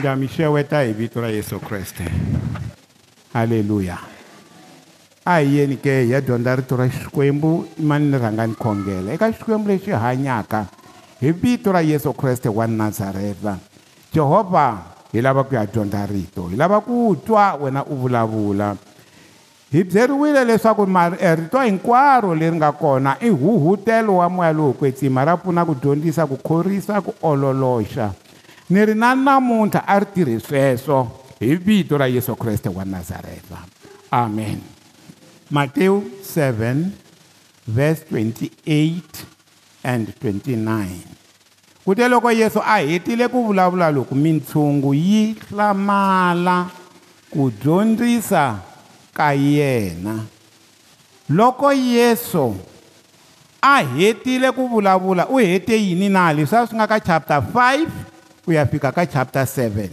ndza mi xeweta hi vito ra yesu kreste halleluya a hi yeni ke hi ya dyondza rito ra xikwembu i mani ni rhanga ni khongela eka xikwembu lexi hanyaka hi vito ra yesu kreste wa nazareta jehovha hi lava ku ya dyondza rito hi lava ku twa wena u vulavula hi byeriwile leswaku e rito hinkwaro leri nga kona i huhutelo wa moya lowu kwetsima ra pfuna ku dyondzisa ku khorisa ku ololoxa ni ri na namuntlha a ri tirhi sweswo hi vito ra yesu kreste wa nazareta amen matewu 7 verse 28 and 29 kute loko yesu a hetile ku vulavula loko mintshungu yi hlamala ku dyondzisa ka yena loko yesu a hetile ku vulavula u hete yini na leswi a swi nga ka chapter 5 ku ya fika ka chapter 7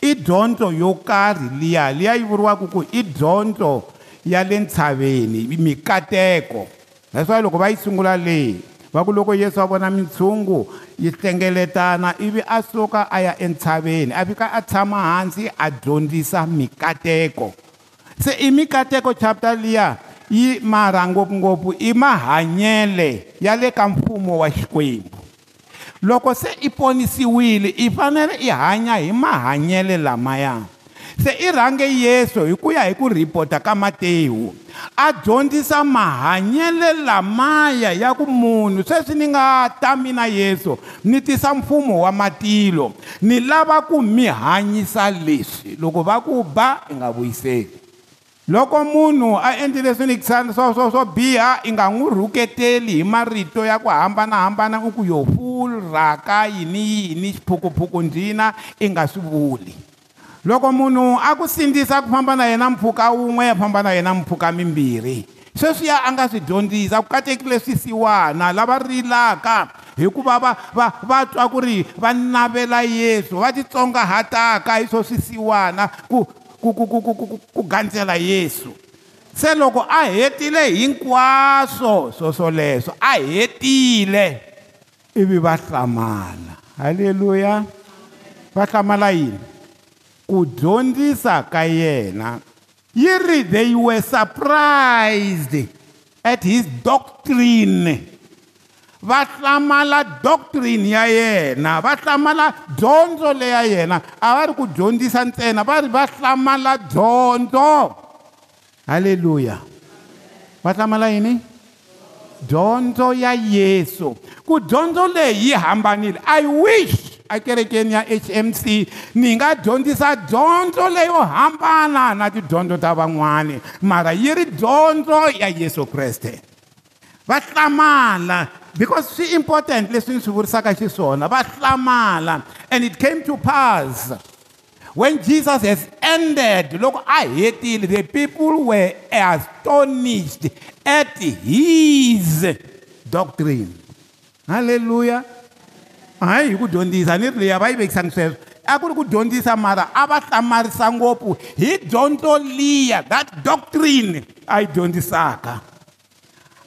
i dyondzo yo karhi liya liya yi vuriwaka ku i dyondzo ya le ntshaveni mikateko leswiwa loko va yi sungula leyi va ku loko yesu a vona mintshungu yi hlengeletana ivi a suka a ya entshaveni a fika a tshama hansi a dyondzisa mikateko se i mikateko chapter liya yi mara ngopfungopfu i mahanyele ya le ka mfumo wa xikwembu loko se i ponisiwile i fanele i hanya hi mahanyelo lamaya se i rhange yesu hi ku ya hi ku rhipota ka matewu a dyondzisa mahanyelo lamaya ya ku munhu sweswi ni nga ta mina yesu ni tisa mfumo wa matilo ni lava ku mi hanyisa leswi loko va ku ba i nga vuyiseli loko munhu a endlile swinikisana swo swo swo biha i nga n'wi rhuketeli hi marito ya ku hambanahambana u ku yo furhaka yini yini xiphukuphuku ndzina i nga swi vuli loko munhu a ku sindzisa ku famba na yena mpfhuka wun'we ya famba na yena mpfhuka mimbirhi sweswiya a nga swi dyondzisa ku katekile swisiwana lava rilaka hikuva va va va twa ku ri va navela yesu va titsongahataka hi swo swisiwana ku kugandzela yesu se loko a hetile hinkwaswo swoswoleswo a hetile ivi va hlamala halleluya va hlamala yini ku dyondzisa ka yena yi ri they were surprised at his doctrine va hlamala doctrine ya yena va hlamala dyondzo leya yena a va ri ku dyondzisa ntsena va ri va hlamala dyondzo halleluya va hlamala yini dyondzo ya yesu ku dyondzo leyi yi hambanile i wish ekerekeni ya hmc ni nga dyondzisa dyondzo leyo hambana na tidyondzo ta van'wani mara yi ri dyondzo ya yesu kreste va hlamala because swi important leswi ni swi vurisaka xiswona va hlamala and it came to pass when jesus has ended loko a hetile the people were astonished at his doctrine halleluya hayi hi ku dyondzisa ni ri leyi va yi vekisani sweswo a ku ri ku dyondzisa mara a va hlamarisa ngopfu hi dyondzo liya that doctrine a yi dyondzisaka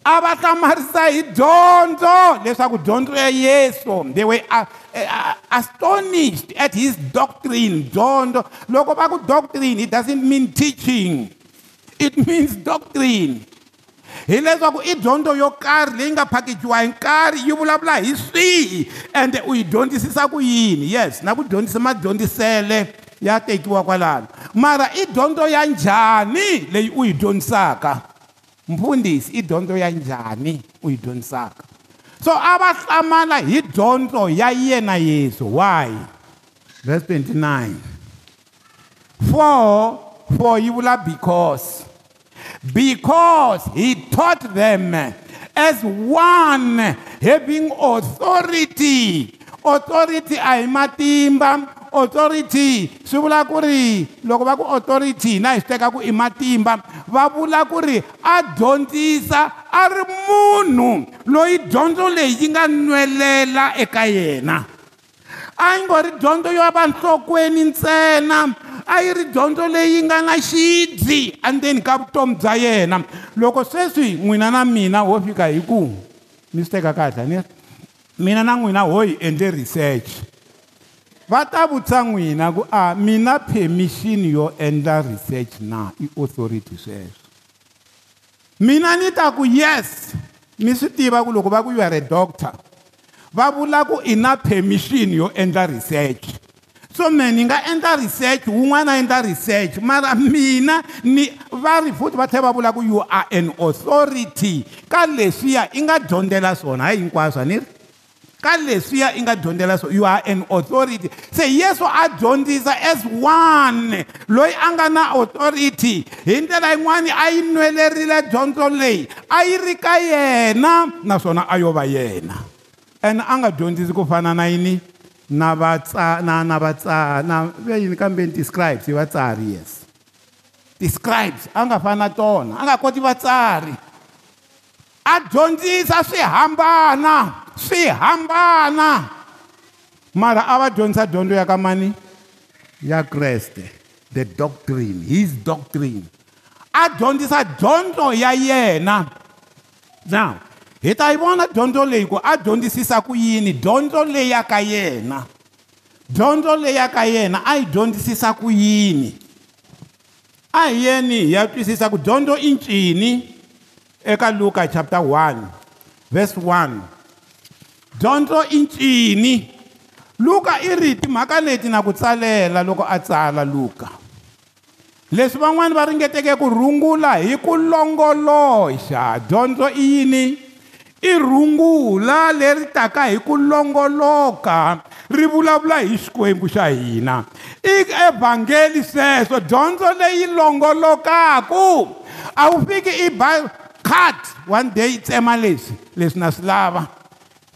a va hlamarisa hi dyondzo leswaku dyondzo ya yesu they were uh, uh, astonished at his doctrine dyondzo loko va ku doctrine it doesn't mean teaching it means doctrine hileswaku i dyondzo yo karhi leyi nga phakejiwa hi nkarhi yi vulavula hi swihi ende u yi dyondzisisa ku yini yes na ku dyondzisa madyondzisele ya tekiwa kwalano mara i dyondzo ya njhani leyi u yi dyondzisaka mfundisi i dyondzo ya njhani u yi dyondzisaka so a va hlamala hi dyondzo ya yena yesu why verse 29 for for yi vula because because he taught them as one having authority authority a hi matimba authority swi vula ku ri loko va ku authority na hi swi teka ku i matimba va vula ku ri a dyondzisa a ri munhu loyi dyondzo leyi yi nga nwelela eka yena a yi ngo ri dyondzo yo va nhlokweni ntsena a yi ri dyondzo leyi nga na xidzi endzeni ka vutomi bya yena loko sweswi n'wina na mina ho fika hi ku ni swi teka kahle ni mina na n'wina ho hi endle research va ta vutisa n'wina ku a mi na permission yo endla research na i authority sweswo mina ni ta ku yes mi swi tiva ku loko va ku you are a doctor va vula ku i na permission yo endla research so me ni nga endla research wun'wana a endla research mara mina ni va ri futhi va tlhela va vula ku you are an authority ka leswiya i nga dyondzela swona hayi hinkwaswo a ni ri ka leswiya i nga dyondzela so you are an authority se yesu a dyondzisa as one loyi a nga na authority hi ndlela yin'wani a yi nwelerile dyondzo leyi a yi ri ka yena naswona a yo va yena and a nga dyondzisi ku fana na yini na vatsa na na vatsa na ve yini kambe ni ti-scribes hi vatsari yes ti-scribes a nga fana tona a nga koti vatsari a dyondzisa swi hambana swi hambana mara a va dyondzisa dyondzo ya ka mani ya kreste the doctrine his doctrine a dyondzisa dyondzo ya yena now hi ta yi vona dyondzo leyi ku a dyondzisisa ku yini dyondzo leya ka yena dyondzo leya ka yena a yi dyondzisisa ku yini a hi yeni hi ya twisisa ku dyondzo i ncini eka luka chapter 1 verse 1 dyondzo i ncini luka i ri timhaka leti na ku tsalela loko a tsala luka leswi van'wani va ringeteke ku rungula hi ku longoloxa dyondzo i yini i rungula leri taka hi ku longoloka ri vulavula hi xikwembu xa hina i evhangeli sweswo dyondzo leyi longolokaku a wu fiki i ba cut one day i tsema leswi leswi na swi lava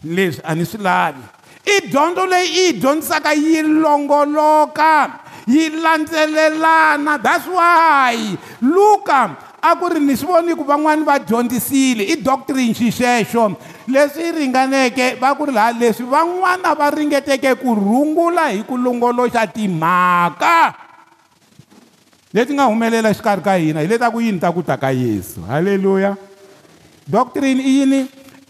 leswi a ni swi lavi i dyondzo leyi i yi dyondzisaka yi longoloka yi landzelelana that's why luka a ku ri ni swi voni ku van'wani va dyondzisile i doctrine xixexo leswi ringaneke va ku ri laha leswi van'wana va ringeteke ku rungula hi ku longoloxa timhaka leti nga humelela xikarhi ka hina hi leta ku yini ta ku ta ka yesu halleluya doctrine i yini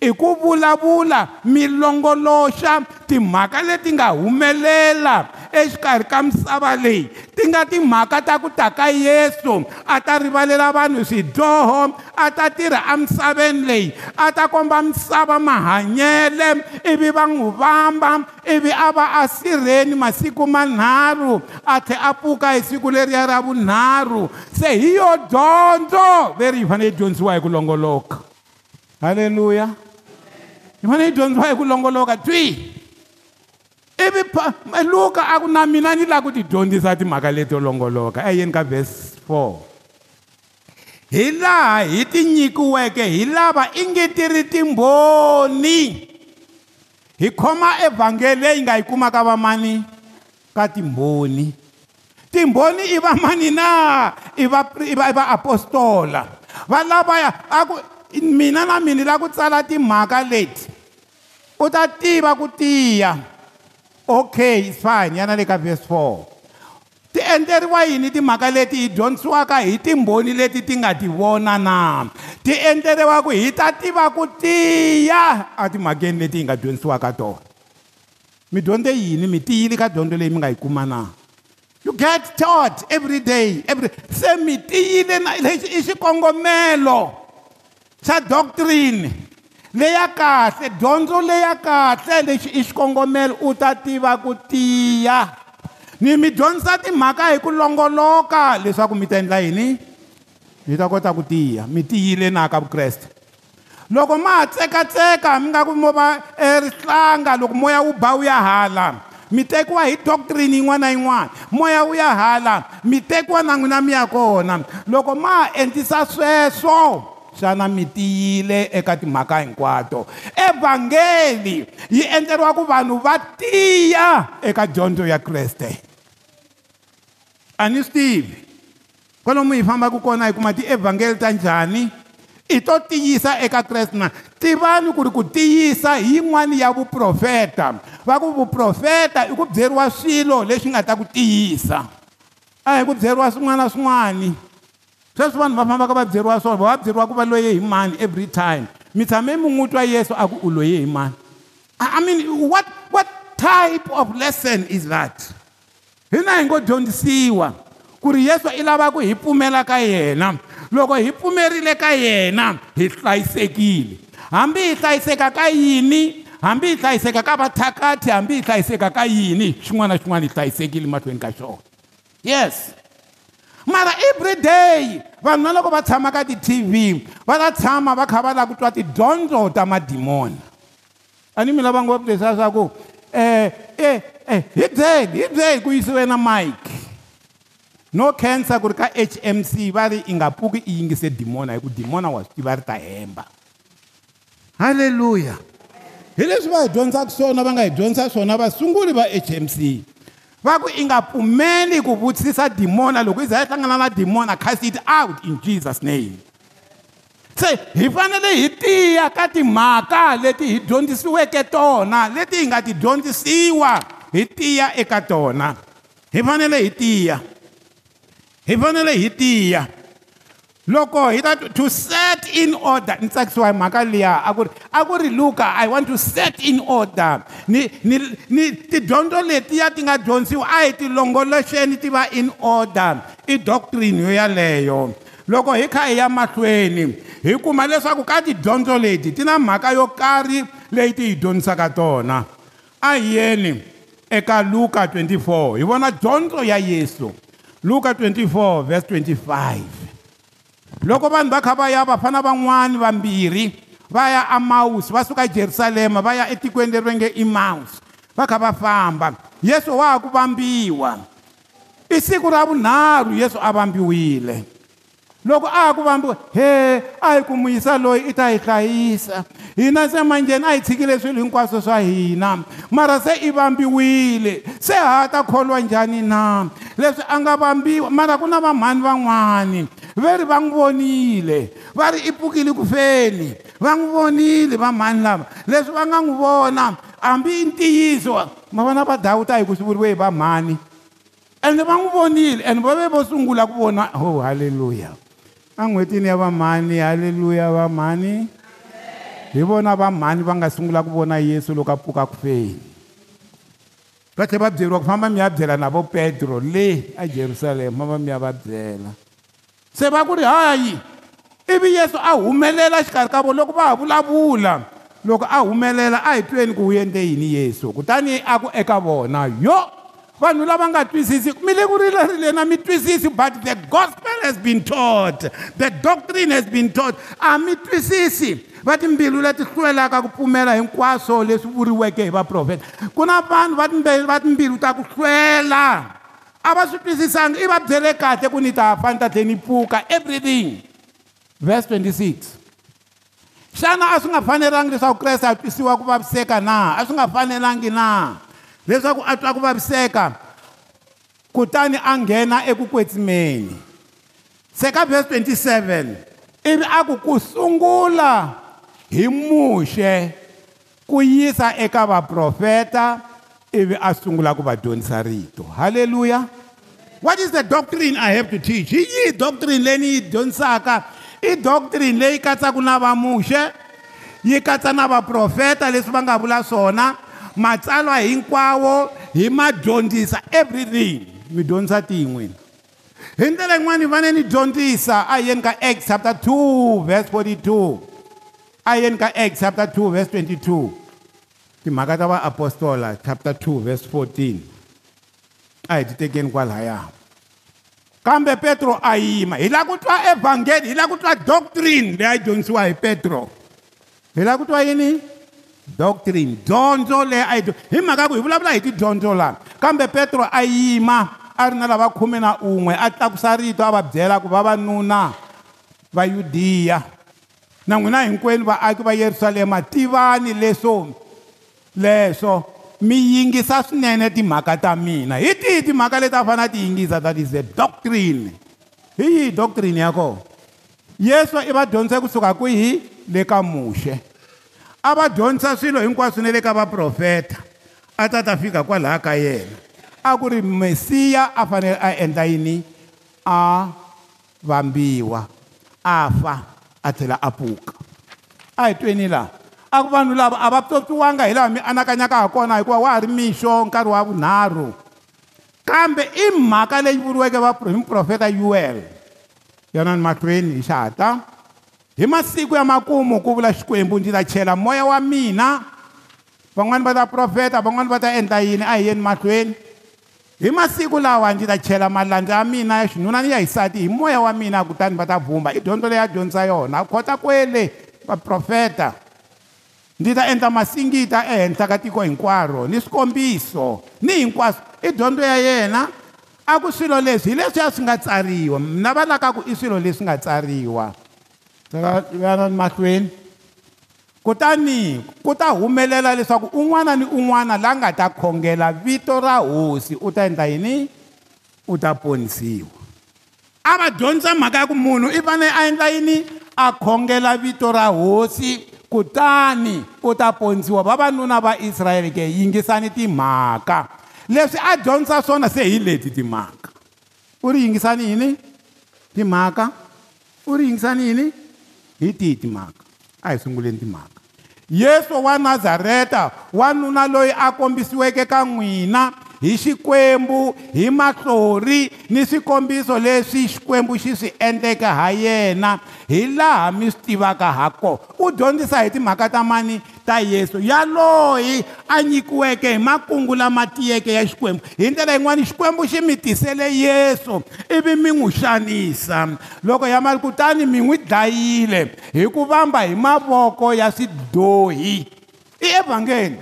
i ku vulavula mi longoloxa timhaka leti nga humelela exikarhi ka misava leyi ti nga timhaka ta ku ta ka yesu a ta rivalela vanhu swidyoho a ta tirha emisaveni leyi a ta komba misava mahanyele ivi va n'wi vamba ivi a va a sirheni masiku manharhu a tlhela a pfuka hi siku leriya ra vunharhu se hi yo dyondzo veri hi fanele yi dyondzisiwa hi ku longoloka Hallelujah. hi fane hi dyondziwa hi ku longoloka twi ivi luka a ku na mina ni lava ku ti dyondzisa timhaka leto longoloka eyeni ka vhesi 4 hi laha hi ti nyikiweke hi lava i nge ti ri timbhoni hi khoma evhangeli leyi nga yi kumaka vamani ka timbhoni timbhoni i va mani na i va i va i va apostola va lavaya a ku mina na mina la ku tsala timhaka leti u ta tiva ku tiya okay its fine yana le ka verse four ti endleriwa yini timhaka leti hi dyondzisiwaka hi timbhoni leti ti nga ti vona na ti endleriwaku hi ta tiva ku tiya a timhakeni leti hi nga dyondzisiwaka tona mi dyondze yini mi tiyile ka dyondzo leyi mi nga yi kuma na you get taught every day every se mi tiyile na lexi i xikongomelo xa doctrine leya kahle dyondzo leya kahle lexi i xikongomelo u ta tiva ku tiya ni mi dyondzisa timhaka hi ku longoloka leswaku mi ta endla yini mi ta kota ku tiya mi tiyile na ka vukreste loko ma ha tsekatseka mi nga ku mo va erihlanga loko moya wu ba wu ya hala mi tekiwa hi doctrine yin'wana na yin'wana moya wu ya hala mi tekiwa na n'wina mi ya kona loko ma ha endlisa sweswo xana mi tiyile eka timhaka hinkwato evhangeli yi endleriwa ku vanhu va tiya eka dyondzo ya kreste a ni swi tivi kwalomu hi fambaka kona hi kuma tievhangeli ta njhani i to tiyisa eka kreste na tivani ku ri ku tiyisa hi yin'wani ya vuprofeta va ku vuprofeta i ku byeriwa swilo leswi nga ta ku tiyisa a hi ku byeriwa swin'wana na swin'wana sweswi vanhu va fambaka va byeriwa swona va va byeriwa ku va loye hi mani every time mi tshame mi n'wi twa yesu a ku u loye hi mani i mean what, what type of lesson is that hina hi ngo dyondzisiwa ku ri yesu i lava ku hi pfumela ka yena loko hi pfumerile ka yena hi hlayisekile hambi hi hlayiseka ka yini hambi hi hlayiseka ka vathakati hambi hi hlayiseka ka yini xin'wana na xin'wana hi hlayisekile mahlweni ka xona yes mara everyday vanhu na loko va tshama ka ti-tv va ta tshama va kha va lava ku twa tidyondzo ta madimoni a ni mi lava ngopfu leswiya swa ku um hi byeli hi byeli ku yisiwe na mike no cancer ku ri ka hmc va ri i nga pfuki i yingise dimona hi ku dimona wa swi tiva ri ta hemba halleluya hi leswi va hi dyondzaka swona va nga hi dyondzisa swona vasunguri va hmc va ku i nga pfumeli ku vutisa dimona loko i za ya hlangana na dimona cast it out in jesus name se hi fanele hi tiya ka timhaka leti hi dyondzisiweke tona leti hi nga ti dyondzisiwa hi tiya eka tona hi fanele hi tiya hi fanele hi tiya loko hi ta to set in order ni tsakisiwa hi mhaka liya a ku ri a ku ri luka i want to set in order ni ni ni tidyondzo letiya ti nga dyondzisiwa a hi ti longoloxeni ti va in order i doctrine yo yeleyo loko hi kha hi ya mahlweni hi kuma leswaku ka tidyondzo leti ti na mhaka yo karhi leyi ti hi dyondzisaka tona a hi yeni eka luka 24 hi vona dyondzo ya yesu luka 24 vese 25 loko vanhu va kha va ya vafana van'wani vambirhi va ya amawusi va suka jerusalema va ya etikweni leri va nge imawusi va kha va famba yesu wa ha ku vambiwa i siku ra vunharhu yesu a vambiwile loko a ha ku vambiwa he a hi ku mu yisa loyi i ta hi hlayisa hina se manjheni a hi tshikile swilo hinkwaswo swa hina mara se i vambiwile se ha ta kholwa njhani na leswi a nga vambiwa mara ku na vamhani van'wani ve ri va n'wi vonile va ri i pfukile ku feni va n'wi vonile va mhani lava leswi va nga n'wi vona hambi i ntiyiso ma vona va dawuta hi ku swi vuriwe hi va mhani ende va n'wi vonile ende va ve vo sungula ku vona ho oh, halleluya en'hwetini ya vamhani halleluya vamhani hi vona vamhani va nga sungula ku vona yesu loko a pfuka ku feni va tlhela va byeriwa ku famba mi ya byela na vo petro le a jerusalema famba mi ya va byela se va ku ri hayi ivi yesu a humelela xikarhi ka vona loko va ha vulavula loko a humelela a hi tweni ku wu endle yini yesu kutani a ku eka vona yo vanhu lava nga twisisi mi le ku rilarile na mi twisisi but the gospel has been taught the doctrine has been taught a mi twisisi va timbilu leti hlwelaka ku pfumela hinkwaswo leswi vuriweke hi vaprofeta ku na vanhu va timbilu ta ku hlwela a va swi twisisanga i va byele kahle ku ni ta fa ni ta tlhe ni pfuka everything verse 26 xana a swi nga fanelangi leswaku kreste a twisiwa ku vaviseka na a swi nga fanelangi na leswaku a twa ku vaviseka kutani a nghena eku kwetsimeni se ka verse 27 ivi a ku ku sungula hi muxe ku yisa eka vaprofeta ivi a sungula ku va dyondzisa rito halleluya what is the doctrine i have to teach hi yihi doctrine leyi ni yi dyondzisaka i doctrine leyi katsaka na vamuxe yi katsa na vaprofeta leswi va nga vula swona matsalwa hinkwawo hi ma dyondzisa everything mi dyondzisa tin'we hi ndlela yin'wana fane ni dyondzisa a yeni ka x chapter 2 vers 42 a yeni ka x chapter 2 vers 22 timhaka ta vaapostola chapter 2 verse 14 a hi titekeni kwalaya kambe petro a yima hi lava ku twa evhangeli hi lava ku twa doctrine leyi a yi dyondzisiwa hi petro hi lava ku twa yini doctrine dyondzo leyi a yi hi mhaka ku hi vulavula hi tidyondzo lana kambe petro a yima a ri na lava khume na un'we a tlakusa rito a va byela ku vavanuna vayudiya na n'wina hinkwenu vaaki va yerusalema tivani leswo leswo mi yingisa swinene timhaka ta mina hi tihi timhaka leti a fane a ti yingisa that is the doctrine hi yihi doctrine ya kona yesu i va dyondzise kusuka kwihi le ka muxe a va dyondzisa swilo hinkwaswo ne le ka vaprofeta a ta ta fika kwalaha ka yena a ku ri mesiya a fanele a endla yini a vambiwa a fa a tlhela a pfuka a hi tweni laha a ku vanhu lava a va pyopyiwanga hi laha mi anakanyaka ha kona hikuva wa ha ri mixo nkarhi wa vunharhu kambe i mhaka leyi vuriweke hi muprofeta ul yona ni mahlweni hi xihatla hi masiku ya makumu ku vula xikwembu ndzi ta chela moya wa mina van'wani va ta profeta van'wani va ta endla yini a hi yeni mahlweni hi masiku lawa ndzi ta chela malandla ya mina ya xinuna ni ya hisati hi moya wa mina kutani va ta vhumba i dyondzo leyi a dyondzisa yona kota kwele vaprofeta ndzi ta endla masingita ehenhla ka tiko hinkwaro ni swikombiso ni hinkwaswo i dyondzo ya yena a ku swilo leswi hi leswiya swi nga tsariwa na va laka ku i swilo leswi nga tsariwa yana mahlweni kutani ku ta humelela leswaku un'wana ni un'wana la nga ta khongela vito ra hosi u ta endla yini u ta ponisiwa a va dyondza mhaka ya ku munhu i fane a endla yini a khongela vito ra hosi kutani u ta ponziwa vavanuna va israyele ke yingisani timhaka leswi a dyondzisa swona se hi leti timhaka u ri yingisani yini timhaka u ri yingisani yini hi tihi timhaka a hi sunguleni timhaka yesu wa nazareta wanuna loyi a kombisiweke ka n'wina hi xikwembu hi matlori ni swikombiso leswi xikwembu xi swi endleke ha yena hi laha mi swi tivaka ha kona u dyondzisa hi timhaka ta mani ta yesu yaloyi a nyikiweke hi makungu lama tiyeke ya xikwembu hi ndlela yin'wani xikwembu xi mi tisele yesu ivi mi n'wi xanisa loko ya mali kutani mi n'wi dlayile hi ku vamba hi mavoko ya swidyohi i evhangeli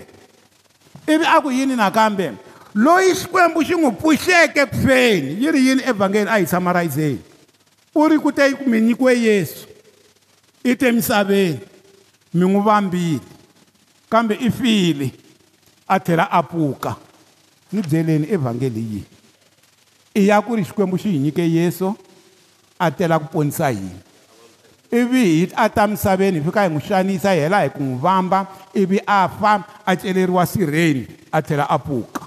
ivi a ku yini nakambe loyi xikwembu xi n'wi pfuxeke eku feni yi ri yini evhangeli a hi samarizeni u ri ku te mi nyikiwe yesu i te misaveni mi n'wi vambile kambe i file a tlhela a pfuka ni byeleni evhangeli yihi i ya ku ri xikwembu xi hi nyike yesu a tela ku ponisa hina ivi hi a ta misaveni hi fika hi n'wi xanisa hi hela hi ku n'wi vamba ivi a fa a celeriwa sirheni a tlhela a pfuka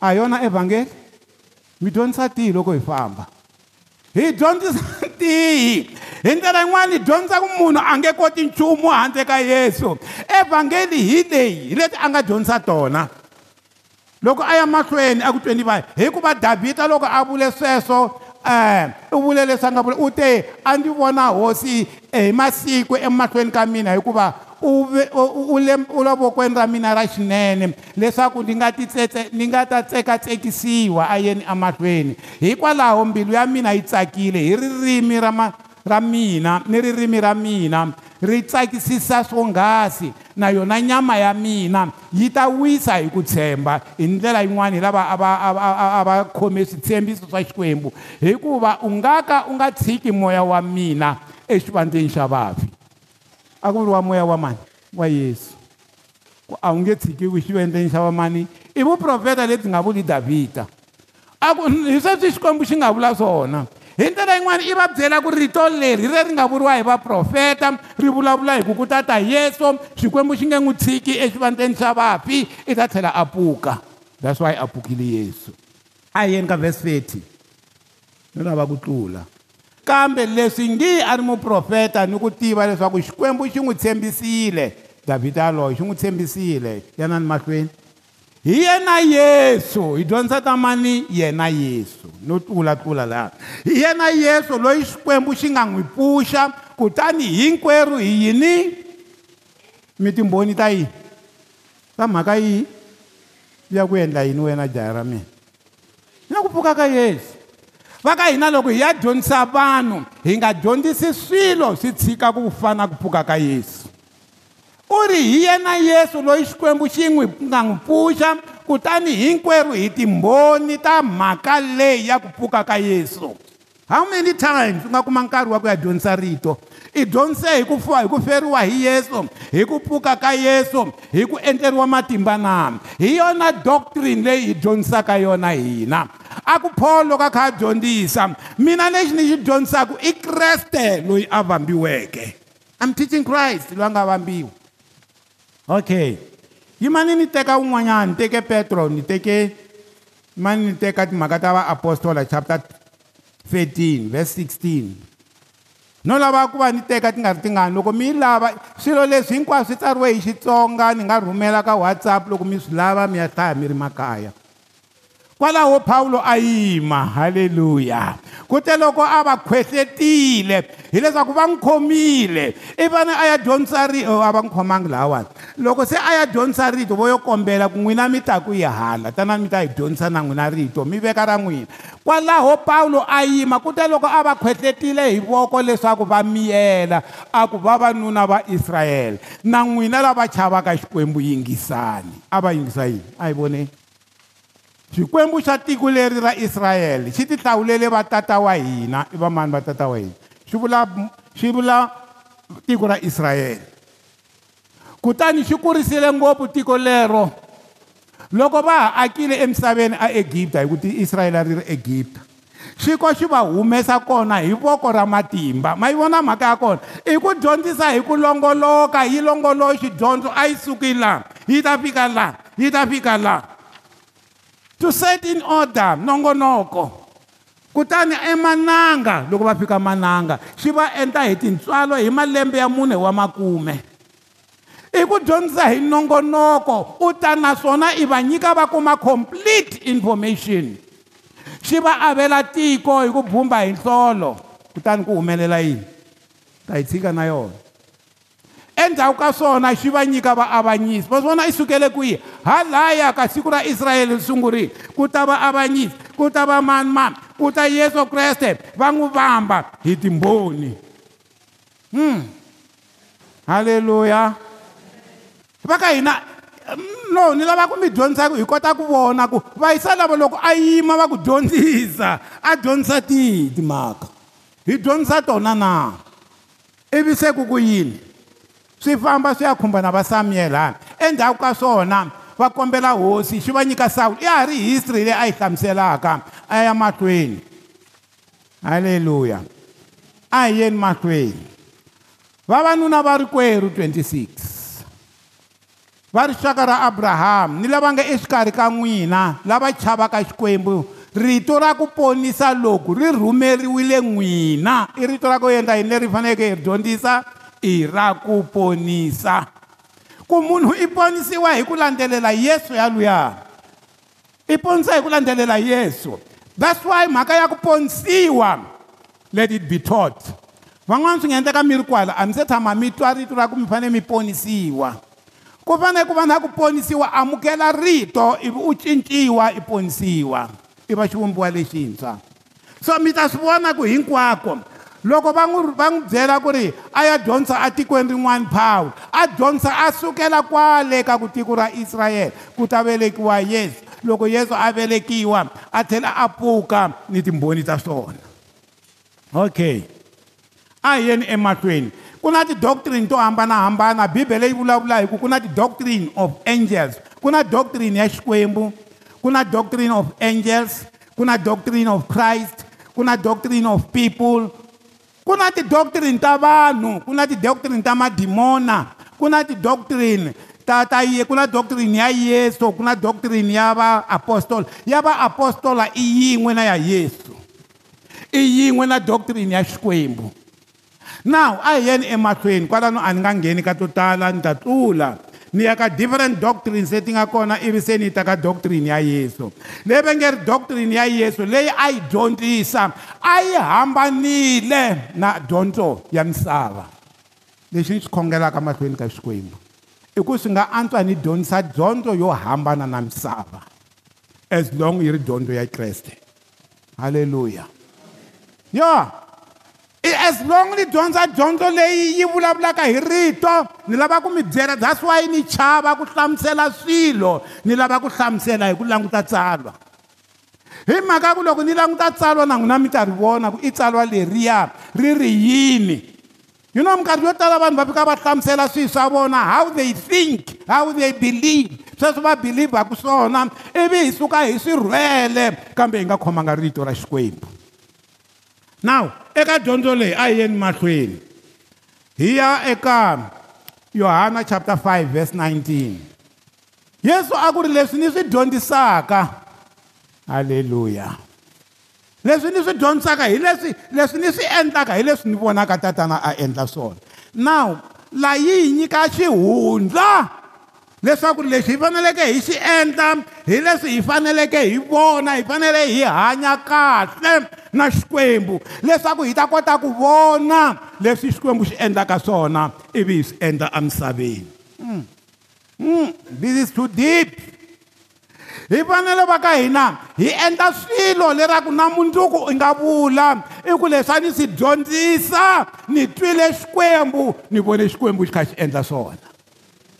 a hi yona evhangeli mi dyondzisa tihi loko hi famba hi dyondzisa tihi hi ndlela yin'wana hi dyondza ku munhu a nge koti nchumu handle ka yesu evhangeli hi leyi hi leti a nga dyondzisa tona loko a ya mahlweni a ku tweni va hikuva davhida loko a vule sweswo um u vule leswi a nga vula u te a ndzi vona hosi eh, hi masiku emahlweni ka mina hikuva u u lavo kweni ra mina ra xinene leswaku ni nga titsetse ni nga ta tsekatsekisiwa a yeni amahlweni hikwalaho mbilu ya mina yi tsakile hi ririmi ra ma ra mina ni ririmi ra mina ri tsakisisa swonghasi na yona nyama ya mina yi ta wisa hi ku tshemba hi ndlela yin'wana hi lava a va a va a va khome switshembiso swa xikwembu hikuva u nga ka u nga tshiki moya wa mina exivandleni xa vafi a ku ri wa moya wa mani wa yesu ku a wu nge tshikiwi xivendleni xa va mani i vuprofeta lebyi nga vuli davhida a ku hi sweswi xikwembu xi nga vula swona hi ndlela yin'wana i va byela ku rito leri hi re ri nga vuriwa hi vaprofeta ri vulavula hi ku ku tata yeso xikwembu xi nge n'wi tshiki exivandleni xa vafi i ta tlhela a puka that's why a pukile yesu a hi yeni ka vhesi 30 no lava ku tlula kambe leswi nge a ri muprofeta ni ku tiva leswaku xikwembu xi n'wi tshembisile davhida aloye xi n'wi tshembisile yanani mahlweni hi yena yesu hi dyondzisa ta mani yena yesu no tlulatlula laha hi yena yesu loyi xikwembu xi nga n'wi pfuxa kutani hinkwerhu hi yini mi timbhoni ta yini ta mhaka yihi ya ku endla yini wena jaha ra mina na ku pfuka ka yesu va ka hina loko hi ya dyondzisa vanhu hi nga dyondzisi swilo swi tshika ku fana ku pfuka ka yesu u ri hi yena yesu loyi xikwembu xi n'wi nga n'wi pfuxa kutani hinkwerhu hi timbhoni ta mhaka leyi ya ku pfuka ka yesu how many times u nga kuma nkarhi wa ku ya dyondzisa rito i dyondzise hi ku fuwa hi ku feriwa hi yesu hi ku pfuka ka yesu hi ku endleriwa matimba na hi yona doctrine leyi hi dyondzisaka yona hina a ku paulo loko a kha a dyondzisa mina lexi ni xi dyondzisaka i kreste loyi a vambiweke i'm teaching christ loyi a nga vambiwa okay yimani ni teka wun'wanyana ni teke petro ni teke mani ni teka timhaka ta vaapostoli chapter 13 verse 16 no lava ku va ni teka ti nga ri tingani loko mi yi lava swilo leswi hinkwaswo swi tsariwe hi xitsonga ni nga rhumela ka whatsapp loko mi swi lava mi ya hlaya mi ri makaya kwalaho Paulo ayima haleluya kute loko ava khwehletile hileswaku va n'wi khomile i fane oh, a ya dyondzisa rito a va n'wi khomangi lawani loko se a ya dyondzisa rito vo yo kombela ku n'wina mi ta ku yi hala tana mi ta yi dyondzisa na n'wina rito mi veka ra n'wina kwalaho paulo a yima ku te loko a va khwehletile hi voko leswaku va miyela a ku vavanuna va israyele na n'wina lava chavaka xikwembu yingisani a va yingisa yini a yi voneni xikwembu xa tiko leri ra israyele xi ti hlawulele vatata wa hina i vamani vatata wa hina xi vula xi vula tiko ra israyele kutani xi kurisile ngopfu tiko lero loko va ha akile emisaveni aegipta hi ku tiisrayele a ri ri egipta xi ko xi va humesa kona hi voko ra matimba ma yi vona mhaka ya kona i ku dyondzisa hi ku longoloka yi longoloxidyondzo a yi suki laha yi ta fika laha yi ta fika laha to set in order nongonoko kutani emananga loko va fika mananga xi va endla hi tintswalo hi malembe ya mune wa makume i ku dyondza hi nongonoko u ta naswona i va nyika va kuma complete information xi va avela tiko hi ku bumba hi nhlolo kutani ku humelela yini ta yi tshika na yona endzhaku ka swona xi va nyika vaavanyisi va swona i sukele kwihi halaya ka siku ra israyele ri sungurile ku ta va avanyisi ku ta va manimani ku ta yesu kreste va n'wi vamba hi timbhoni hmm halleluya va ka hina no ni lava ku mi dyondzisa hi kota ku vona ku vayisa lava loko a yima va ku dyondzisa a dyondzisa tihi timhaka hi dyondzisa tona na ivi se ku ku yini swi famba swi ya khumba na va samuyela hala endzhaku ka swona va kombela hosi xi va nyika sawulo i ha ri history leyi a yi hlamuselaka a ya mahlweni halleluya a hi yeni mahlweni vavanuna va rikweru 26 va rixaka ra abrahamu ni lava nga exikarhi ka n'wina lava chavaka xikwembu rito ra ku ponisa loku ri rhumeriwile n'wina i rito ra ku endla yini leri faneleke hi ri dyondzisa i ra ku ponisa ku munhu i ponisiwa hi ku landzelela yesu yaluya i ponisiwa hi ku landzelela yesu that's why mhaka ya ku ponisiwa let it be taught van'wana swi nga endleka mi ri kwala a mi se tshama mi twa rito ra ku mi fanele mi ponisiwa ku fanele ku va na ku ponisiwa amukela rito ivi u cinciwa i ponisiwa i va xivumbiwa lexintshwa so mi ta swi vona ku hinkwako loko va n'wi byela ku ri a ya dyondzisa atikweni rin'wani phawu a dyondzisa a sukela kwale ka ku tiko ra israyele ku ta velekiwa yesu loko yesu a velekiwa a tlhela a pfuka ni timbhoni ta swona okay a hi yeni emahlweni ku na ti-doctrine to hambanahambana bibele yi vulavula hi ku ku na ti-doctrine of angels ku na doctrine ya xikwembu ku na doctrine of angels ku na doctrine of christ ku na doctrine of people ku na ti-doctrine ta vanhu ku na ti-doctrine ta madimona ku na ti-doctrine ta ta ku na doctrine ya yesu ku na doctrine ya vaapostola ya vaapostola i yin'we na ya yesu i yin'we na doctrine ya xikwembu now a hi yeni emahlweni kwalano a ni nga ngheni ka to tala ni ta tlula ni ya ka different doctrine leti nga kona ivi se ni ta ka doctrine ya yesu leyi va nge ri doctrine ya yesu leyi a yi dyondzisa a yi hambanile na dyondzo ya misava lexi ni swi khongelaka mahlweni ka xikwembu i ku swi nga antswa ni dyondzisa dyondzo yo hambana na misava as long yi ri dyondzo ya kreste halleluya ya yeah. as long ni dyondza dyondzo leyi yi vulavulaka hi rito ni lava ku mi byela that's why ni chava ku hlamusela swilo ni lava ku hlamusela hi ku languta tsalwa hi mhaka ku loko ni languta tsalwa na n'wina mi karhi vona ku i tsalwa leriya ri ri yini you know minkarhi yo tala vanhu va fika va hlamusela swilo swa vona how they think how they believe sweswo va believaku swona ivi hi suka hi swi rhwele kambe hi nga khomanga rito ra xikwembu now eka dyondzo leyi a hi yeni mahlweni hi ya eka yohana chapter 5 verse 19 yesu a ku ri leswi ni swi dyondzisaka halleluya leswi ni swi dyondzisaka hi leswi leswi ni swi endlaka hi leswi ni vonaka tatana a endla swona now laha yi hi nyika xihundla leswaku leswi hi faneleke hi swi endla hi leswi hi faneleke hi vona hi fanele hi hanya kahle na xikwembu leswaku hi ta kota ku vona leswi xikwembu xi endlaka swona ivi hi swi endla emisaveni mm. mm. this is too deep hi fanele va ka hina hi endla swilo leraku na mundzuku i nga vula i ku leswi a ni swi dyondzisa ni twile xikwembu ni vone xikwembu xi kha xi endla swona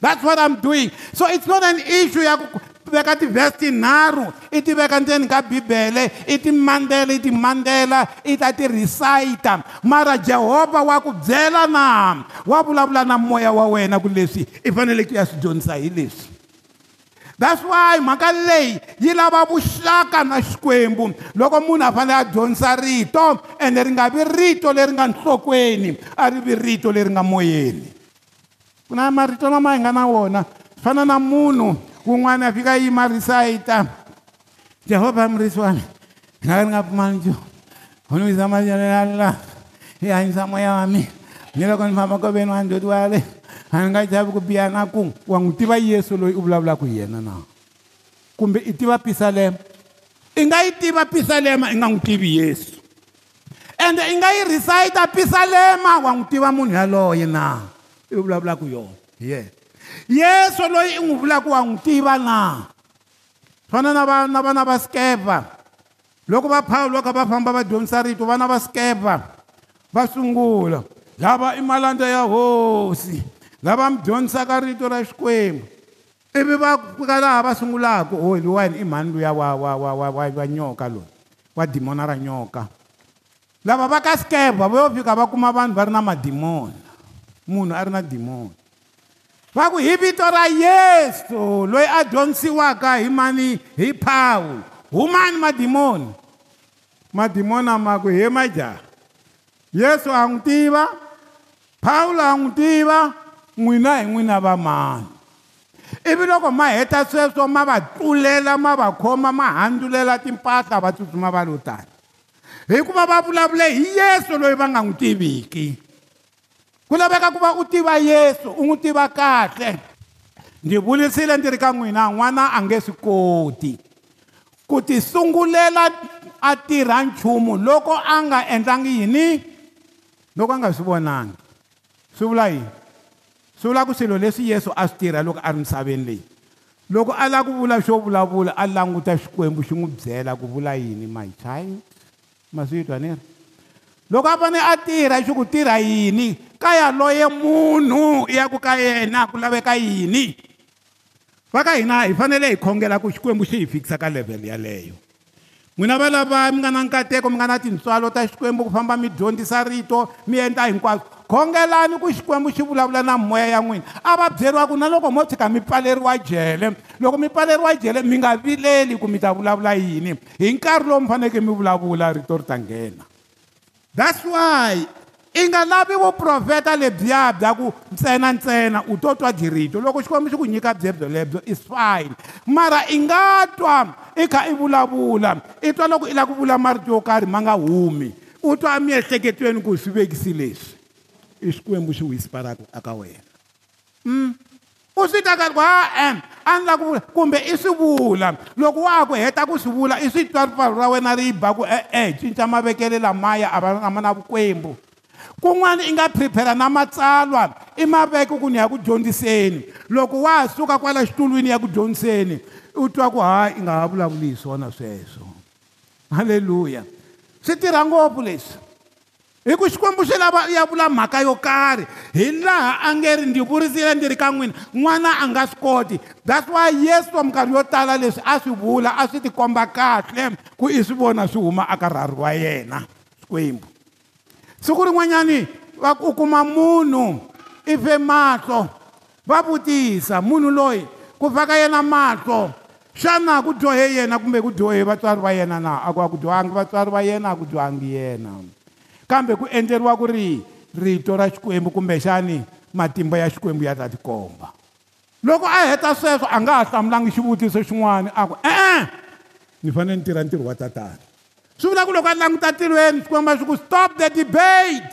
That's what I'm doing. So it's not an issue ya kuveka ti-vhes tinharhu i ti veka ndzeni ka bibele i ti mandela i ti mandela i ta ti-resaita mara jehovha wa ku byela na wa vulavula na moya wa wena ku leswi i fanele ku ya swi dyondzisa hi leswi that's why mhaka leyi yi lava vuxaka na xikwembu loko munhu a fanele a dyondzisa rito ende ri nga vi rito leri nga nhlokweni a ri vi rito leri nga moyeni na marito lama hi nga na wona fana na munhu wun'wana a fika yima risaita jehovha mrisiwana ni nga ka ni nga pfumani nchumu u ni wisa maele ya la i hanyisa moya wa mina ni loko ni famba koveni wa ndoti wa le a ni nga chavi ku biha na ku wa n'wi tiva yesu loyi u vulavulaka hi yena na kumbe i tiva pisalema i nga yi tiva pisalema i nga n'wi tivi yesu ende i nga yi risaita pisalema wa n'wi tiva munhu yaloye na i vulavulaka yona yena yesu loyi i n'wi vulaka wa n'wi tiva na fana na va na vana va skepa loko va phawulo va kha va famba va dyondzisa rito vana va skepa va sungula lava i malandla ya hosi lava mi dyondzisaka rito ra xikwembu ivi va fika laha va sungulaka hoyi lo wena i mhani luya wa wa wa wa wa wa nyoka loyi wa dimona ra nyoka lava va ka skepa vo yo fika va kuma vanhu va ri na madimona munhu ari na dimoni va ku hi vito ra yesu loyi a dyondzisiwaka hi mani hi pawu humani madimoni madimoni a ma ku hi majaha yesu a n'wi tiva pawulo a n'wi tiva n'wina hi n'wina va mani ivi loko ma heta sweswo ma va tlulela ma va khoma ma handzulela timpahla va tsutsuma va lo tani hikuva va vulavule hi yesu loyi va nga n'wi tiviki kulaveka kuva u tiva yesu u n'wi tiva kahle ndzi vulisile ndzi ri ka n'wina n'wana a nge swi koti ku tisungulela a tirha nchumu loko a nga endlangi yini loko a nga swi vonangi swi vula yini swi vula ku swilo leswi yesu a swi tirha loko a ri misaveni leyi loko a lava ku vula xo vulavula a languta xikwembu xi n'wi byela ku vula yini my child ma swi twa ni ri loko a fanele a tirha xi ku tirha yini ka yaloye munhu ya ku ka yena ku laveka yini va ka hina hi fanele hi khongela ku xikwembu xi hi fikisa ka levhele yaleyo n'wina valava mi nga na nkateko mi nga na tintswalo ta xikwembu ku famba mi dyondzisa rito mi endla hinkwaswo khongelani ku xikwembu xi vulavula na moya ya n'wina a va byeriwaku na loko mo tshika mi pfaleriwa jele loko mi pfaleriwa jele mi nga vileli ku mi ta vulavula yini hi nkarhi lowu mi faneleke mi vulavula rito ri ta nghena that's why i nga lavi vuprofeta lebyiya bya ku ntsenantsena u to twa girito loko xikwembu xi ku nyika byebyo lebyo is fine mara i nga twa i kha i vulavula i twa loko i lava ku vula marito yo karhi ma nga humi u twa emiehleketweni ku swi vekisi leswi i xikwembu xi whisperaka aka wena mm. u swi ta kati ku ha-e a ni la ku vula kumbe i swi vula loko wa ha ku heta ku swi vula i swi twa ripfalo ra wena ri ba ku e-e cinca mavekelo lamaya a va na na vukwembu kun'wana i nga prepare na matsalwa i maveka ku ni ya ku dyondziseni loko wa ha suka kwala xitulwini ya ku dyondziseni u twa ku hayi i nga ha vulavuli hi swona sweswo halleluya swi tirha ngopfu leswi hi ku xikwembu xi lava ya vula mhaka yo karhi hi laha a nge ri ndzi vurisile ndzi ri ka n'wina n'wana a nga swi koti that's why yesu wa minkarhi yo tala leswi a swi vula a swi tikomba kahle ku i swi vona swi huma aka rharhi wa yena xikwembu siku rin'wanyani va u kuma munhu i ve mahlo va vutisa munhu loyi ku vhaka yena mahlo xana ku dyohe yena kumbe ku dyohe vatswari va yena na a ku a ku dyohangi vatswari va yena a ku dyohangi yena kambe ku endleriwa ku ri rito ra xikwembu kumbexani matimba ya xikwembu ya ta tikomba loko a heta sweswo a nga ha hlamulangi xivutiso xin'wana a ku e-e ni fanele ni tirha ntirho wa tatana swi vula ku loko a languta tirhweni swi komba swi ku stop the debate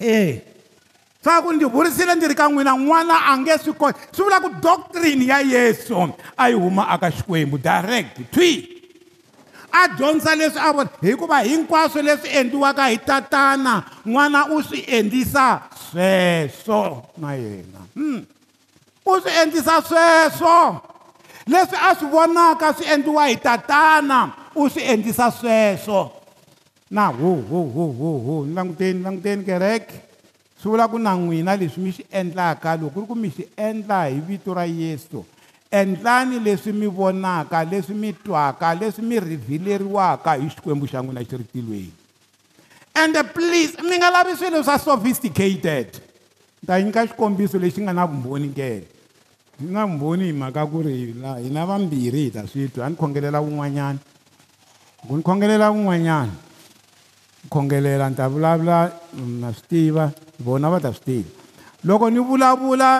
ee hey faka ku ndzi vurisile ndzi ri ka n'wina n'wana a nge swi kota swi vula ku doctrine ya yesu a yi huma aka xikwembu direct twi a dyondzisa leswi a vona hikuva hinkwaswo leswi endliwaka hi tatana n'wana u swi endlisa sweswo na yena hmm. u swi endlisa sweswo leswi a swi vonaka swi endliwa hi tatana u swi endlisa sweswo na ho ho ho ho ho ni languteni languteni kereke swi vula ku na n'wina leswi mi swi endlaka loko ku ri ku mi swi endla hi vito ra yesu endlani leswi mi vonaka leswi mi twaka leswi mi rivhileriwaka hi xikwembu xa n'wina xi ri tilweni ande please mi nga lavi swilo swa sophisticated ni ta nyika xikombiso lexi nga na vumbhoni ke yi na vumbhoni hi mhaka ku ri hina vambirhi hi ta swi twa a ni khongelela wun'wanyana ku ni khongelela wun'wanyana ni khongelela ni ta vulavula na swi tiva vona va ta swi tiva loko ni vulavula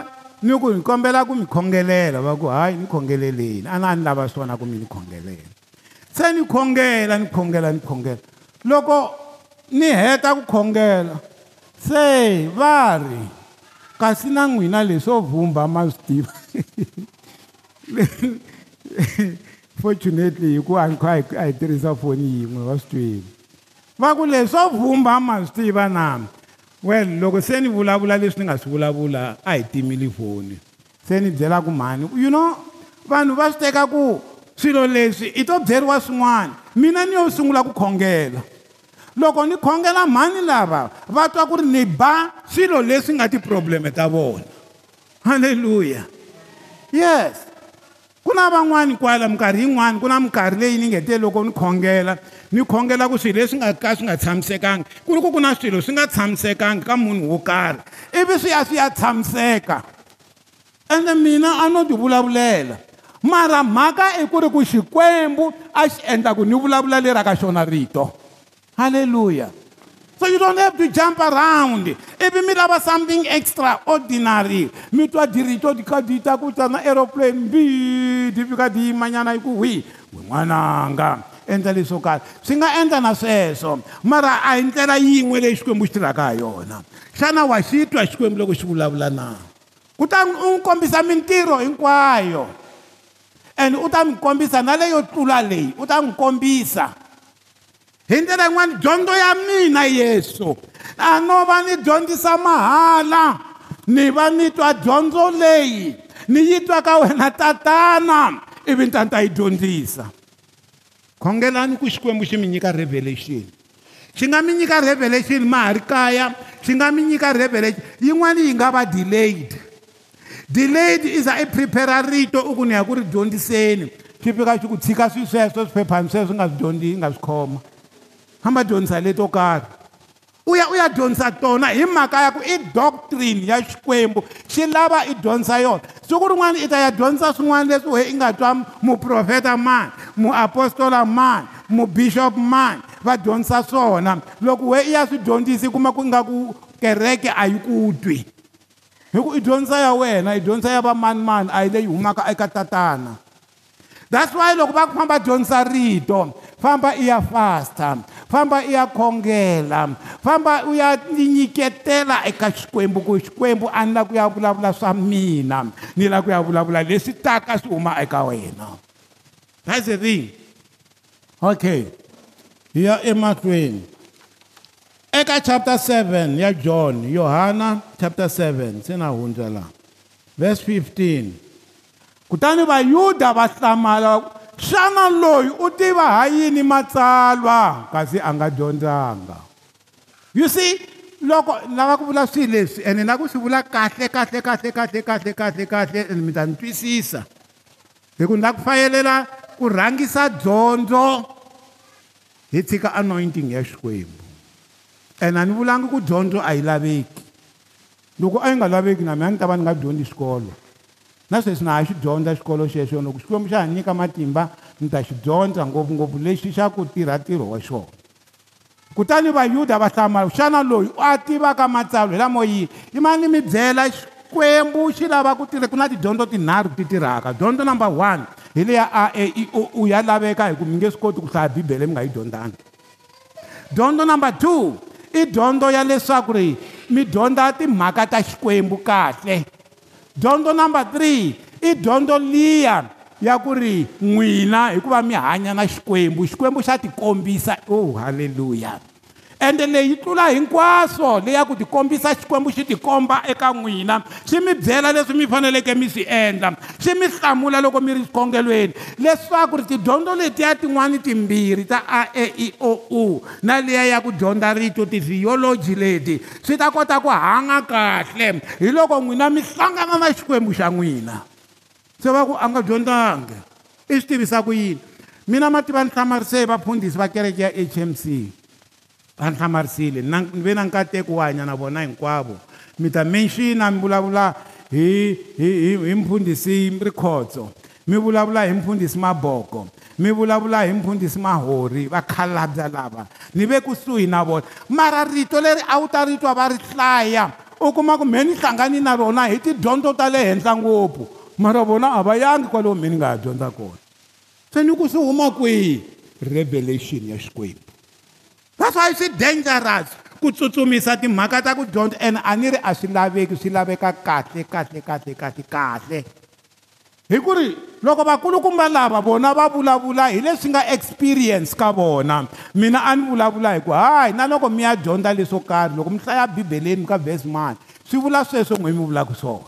ni ku ni kombela ku mi khongelela va ku hayi ni khongeleleni a na ni lava swona ku mi ni khongelela se ni khongela ni khongela ni khongela loko ni heta ku khongela se va ri kasi na n'wina leswo vhumba ma swi tiva fortunately hikuva a ni kha a hi tirhisa foni yin'we va swi twivi va ku leswo vhumba ma swi tiva na well loko se ni vulavula leswi ni nga swi vulavula a hi timile foni se ni byela ku mhani you know vanhu va swi teka ku swilo leswi i to byeriwa swin'wana mina ni yo sungula ku khongela loko ni khongela mhani lava va twa ku ri ni ba swilo leswi nga tiprobleme ta vona halleluya yes ku na van'wani kwala minkarhi yin'wani ku na minkarhi leyi ni nge te loko ni khongela ni khongela ku swilo leswi nga ka swi nga tshamisekanga ku ri ku ku na swilo swi nga tshamisekanga ka munhu wo karhi ivi swi ya swi ya tshamiseka ende mina a no ti vulavulela mara mhaka i ku ri ku xikwembu a xi endla ku ni vulavula leri ka xona rito halleluya so you don't have to jump around ivi mi lava something extraordinary mi twa dirito di kha di ta ku tana aeroplane mbi di fika di yimanyana hi ku hwihi wen'wananga endla leswo karhi swi nga endla na sweswo mara a hi ndlela yin'we leyi xikwembu xi tirhaka ha yona xana wa xi twa xikwembu loko xi vulavula na ku ta u n'wi kombisa mintirho hinkwayo and u ta n'wi kombisa na leyo tlula leyi u ta n'wi kombisa hi ndlela yin'wana dyondzo ya mina yesu a no va ni dyondzisa mahala ni va ni twa dyondzo leyi ni yi twa ka wena tatana ivi ni ta ni ta yi dyondzisa khongelani ku xikwembu xi mi nyika revelation xi nga mi nyika revelation ma ha ri kaya xi nga mi nyika revelation yin'wana yi nga va delayed delayed i za i prepare rito u ku ni ya ku ri dyondziseni xi fika xi ku tshika swi sweswo swiphephana sweswo nga swi dyondzi nga swi khoma hamba dyondzisa leto karhi uya uya dyondzisa tona hi mhaka ya ku i doctrine ya xikwembu xi lava i dyondzisa yona siku rin'wana i ta ya dyondzisa swin'wana leswi we i nga twa muprofeta mani muapostola mani mubishop mani va dyondzisa swona loko we i ya swi dyondzisi i kuma ku ingaku kereke a yi ku twi hi ku i dyondzisa ya wena i dyondzisa ya va mani mani a yi leyi humaka eka tatana that's why loko va famba dyondzisa rito famba i ya fasta famba i ya khongela famba u ya ninyiketela eka xikwembu ku xikwembu a ni la ku ya vulavula swa mina ni la ku ya vulavula leswi taka swi huma eka wena that's the thing okay hi ya emahlweni eka chapter 7 ya john yohana chapter 7 se na hundzela verse 15 kutani vayuda va hlamala xana loyi u tiva ha yini matsalwa kasi a nga dyondzanga you see loko lava ku vula swilo leswi ene na ku swi vula kahle kahle kahle kahle kahle kahle kahle ene mi ta ni twisisa hi ku ni la ku fayelela ku rhangisa dyondzo hi tshika anointing ya xikwembu ene a ni vulangi ku dyondzo a yi laveki loko a yi nga laveki na mina a ni ta va ni nga dyondzi xikolo na sweswi na ha xi dyondza xikolo xexo loko xikwembu xa ha nyika matimba ni ta xi dyondza ngopfungopfu lexi xa ku tirha ntirho wa xona kutani vayuda va hlamala xana loyi a tivaka matsalwa hi lamo yini i ma ni mi byela xikwembu xi lava ku tirha ku na tidyondzo tinharhu ti tirhaka dyondzo number one hi leya a e i o u ya laveka hi ku mi nge swi koti ku hlaya bibele mi nga yi dyondzangi dyondzo number two i dyondzo ya leswaku ri mi dyondza timhaka ta xikwembu kahle dyondzo number three i dyondzo liya ya ku ri n'wina hikuva mi hanya na xikwembu xikwembu xa tikombisa o oh, halleluya ende leyi tlula hinkwaswo leya ku tikombisa xikwembu xi tikomba eka n'wina swi mi byela leswi mi faneleke mi swi endla swi mi hlamula loko mi ri xikhongelweni leswaku ri tidyondzo letiya tin'wani timbirhi ta a e i o u na liya ya ku dyondza rito tivhiyoloji leti swi ta kota ku hanga kahle hi loko n'wina mi hlangana na xikwembu xa n'wina se va ku a nga dyondzangi i swi tivisa ku yini mina mativa ni hlamarise hi vapfundhisi va kereke ya h m c va hlamarisile ve na nkateko wa hanya na vona hinkwavo mi ta menxina mi vulavula hi hi hi hi mpfundhisi rikhotso mi vulavula hi mpfundhisi maboko mi vulavula hi mpfundhisi mahori vakhalabya lava ni ve kusuhi na vona mara rito leri a wu ta ritwa va ri hlaya u kuma ku mheni hlangani na rona hi tidyondzo ta le henhla ngopfu mara vona a va yangi kwalowo mheni nga ha dyondza kona se ni ku swi huma kwihi revelation ya xikwembu that's why swi dangerous ku tsutsumisa timhaka ta ku dyondza and a ni ri a swi laveki swi laveka kahle kahle kahle kahle kahle hi ku ri loko vakulukumba lava vona va vulavula hi leswi nga experience ka vona mina a ni vulavula hi ku hayi na loko mi ya dyondza leswo karhi loko mi hlaya bibeleni ka vhesi mani swi vula sweswo n'wini mi vulaka swona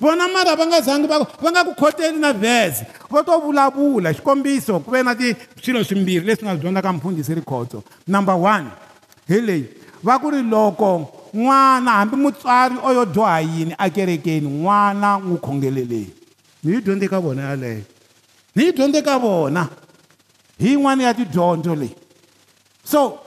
vona mara vangazangi va va nga ku khoteli na vhese va to vulavula xikombiso ku ve na tiswilo swimbirhi leswi nga swi dyondzaka mpfundhisi rikhotso number one hi leyi va ku ri loko n'wana hambi mutswari o yo dyoha yini ekerekeni n'wana n'wi khongeleleni ni yi dyondze ka vona yaleyo ni yi dyondze ka vona hi yin'wana ya tidyondzo leyi so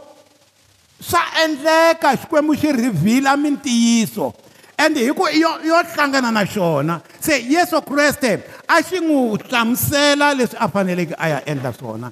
swa endleka xikwembu xi rivhila mintiyiso ende hiku yo yo hlangana na xona se yeso kriste a xi n'wi hlamusela leswi a faneleke a ya endla swona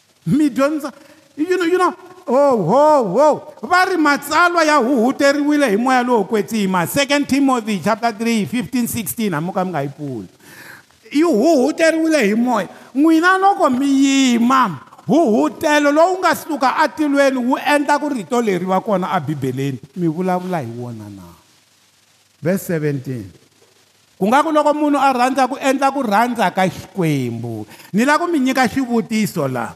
mi dyondzisa you know, you know, oh ho ho va ri matsalwa ya huhuteriwile hi moya lowo kwetsima second timothy chapter 3 15 16 hamuka mi nga yi pfuli yi huhuteriwile hi moya n'wina loko mi yima huhutelo lowu nga suka atilweni wu endla ku rito leri va kona abibeleni mi vulavula hi wona na verse 17 ku nga ku loko munhu a rhandza ku endla ku rhandza ka xikwembu ni lava ku mi nyika xivutiso laha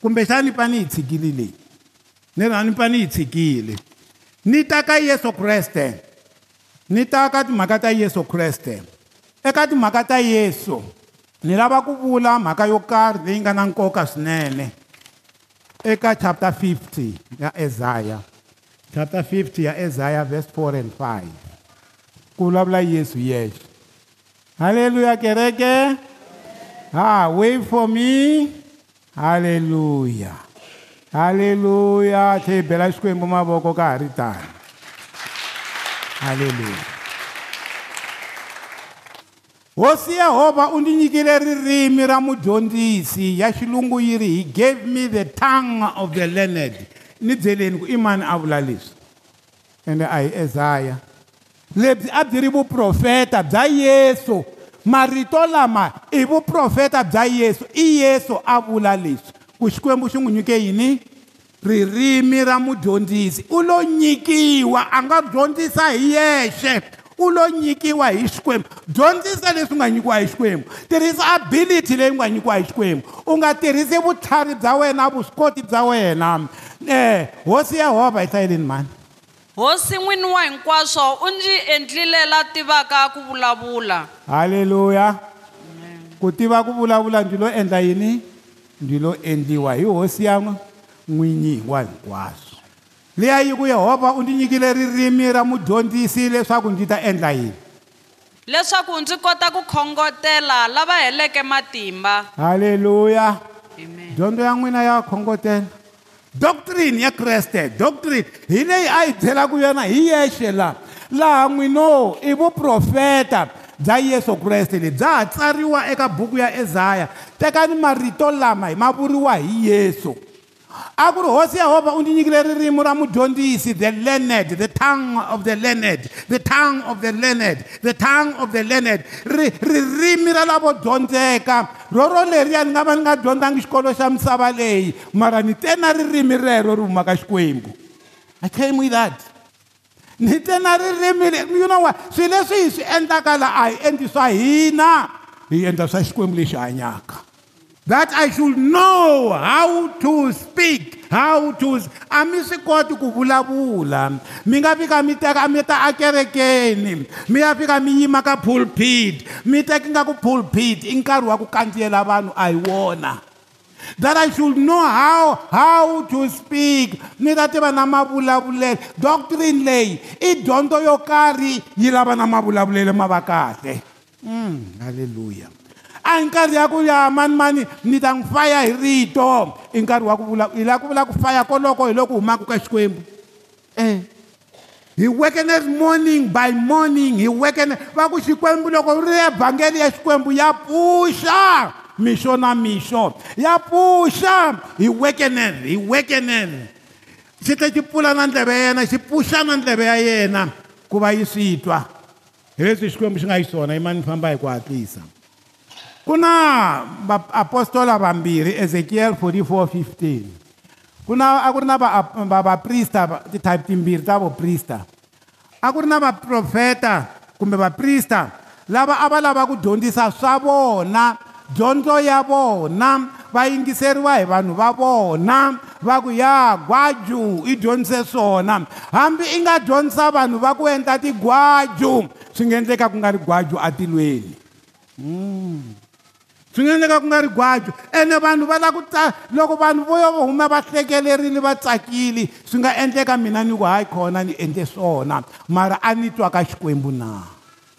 kumbexani pani hi tshikili leyi ni rhani pani yi tshikile ni ta ka yesu kreste ni ta ka timhaka ta yesu kreste eka timhaka ta yesu ni lava ku vula mhaka yo karhi leyi nga na nkoka swinene eka chapter 50 ya ezaya chapter 50 ya ezaya verse 4 and 5 ku vulavula yesu yexe halleluya kereke ha wait for me halleluya haleluya tlhe hi bela xikwembu mavoko ka ha ri tani haleluya hosi yehovha u ni nyikile ririmi ra mudyondzisi ya xilungu yi ri he gave me the tongue of the learned ni byeleni ku i mani a vula leswi ende a hi ezaya lebyi a byi ri vuprofeta bya yesu marito lama i vuprofeta bya yesu i yesu a vula leswi xikwembu xi n'wi nyike yini ririmi ra mudyondzisi u lo nyikiwa a nga dyondzisa hi yexe u lo nyikiwa hi xikwembu dyondzisa leswi nga nyikiwa hi xikwembu tirhisa ability leyi nga nyikiwa hi xikwembu u nga tirhisi vutlhari bya wena vuswikoti bya wena um hosi yehovha hi hlayeleni mhani hosi n'wini wa hinkwaswo u ndzi endlile la tivaka ku vulavula halleluya ku tiva ku vulavula ndzi lo endla yini ndilo endliwa hi hosi ya n'winyi hinkwa hinkwaswo leya yi ku yehovha u ndzi nyikile ririmi ra mudyondzisi leswaku ndzi ta endla yini leswaku ndzi kota ku khongotela lava heleke matimba halleluya dyondzo ya n'wina ya khongotela doctrine ya kreste doctrine hi leyi a yi byelaka yona hi yexe laha laha n'wino i vuprofeta bya yesu kreste le bya ha tsariwa eka buku ya ezaya tekani marito lama hi ma vuriwa hi yesu a ku ri hosi yehovha u ndzi nyikile ririmi ra mudyondzisi the leonard the tongue of the leonard the tongue of the leonard the tongue of the leonard ririmi ra lavo dyondzeka roro leriya ni nga va ni nga dyondzangi xikolo xa misava leyi mara ni te na ririmi rero ri humaka xikwembu i came with that ni te na ririmi leri you know what swilo leswi hi swi endlaka la a hi endli swa hina hi endla swa xikwembu lexi hanyaka that i should know how to speak how to a mi swi koti ku vulavula mi nga fika mi teka mi ta akerekeni mi ya fika mi yima ka pulpit mi teka nga ku pulpit i nkarhi wa ku kandziyela vanhu a hi wona that I should know how how to speak ni ta tiva na mavulavulelo doctrine leyi i e dyondzo yo karhi yi lava na mavulavulelo ma va kahle mm haleluya a hi nkarhi ya ku ya manimani ni ta n'wi faya hi rito i nkarhi wa ku vula hi la ku vula ku faya koloko hi loko humaka ka xikwembu e eh. hi wekeneth morning by morning hi wekene va ku xikwembu loko ri evhangeli ya xikwembu ya pfuxa mixo na mixo ya pfuxa hi wekeneri hi wekeneri xi tlhe xi pfula na ndleve ya yena xi pfuxa na ndleve ya yena ku va yi swi twa hi leswi xikwembu xi nga yi swona yimani famba hi ku hatlisa ku na vaapostola vambirhi ezekiel 44:15 ku na a ku ri na vaprista tithype timbirhi ta voprista a ku ri na vaprofeta kumbe vaprista lava a va lava ku dyondzisa swa vona dyondzo ya vona va yingiseriwa hi vanhu va vona va ku ya gwaju i dyondzise swona hambi i nga dyondzisa vanhu va ku endla tigwaju swi nga endleka ku nga ri gwaju atilweni mm. swi nga endleka ku nga ri gwaju ene vanhu va la ku tsa loko vanhu vo yo va huma va hlekelerile va tsakile swi nga endleka mina ni ku hayi khona ni endle swona mara a ni twa ka xikwembu na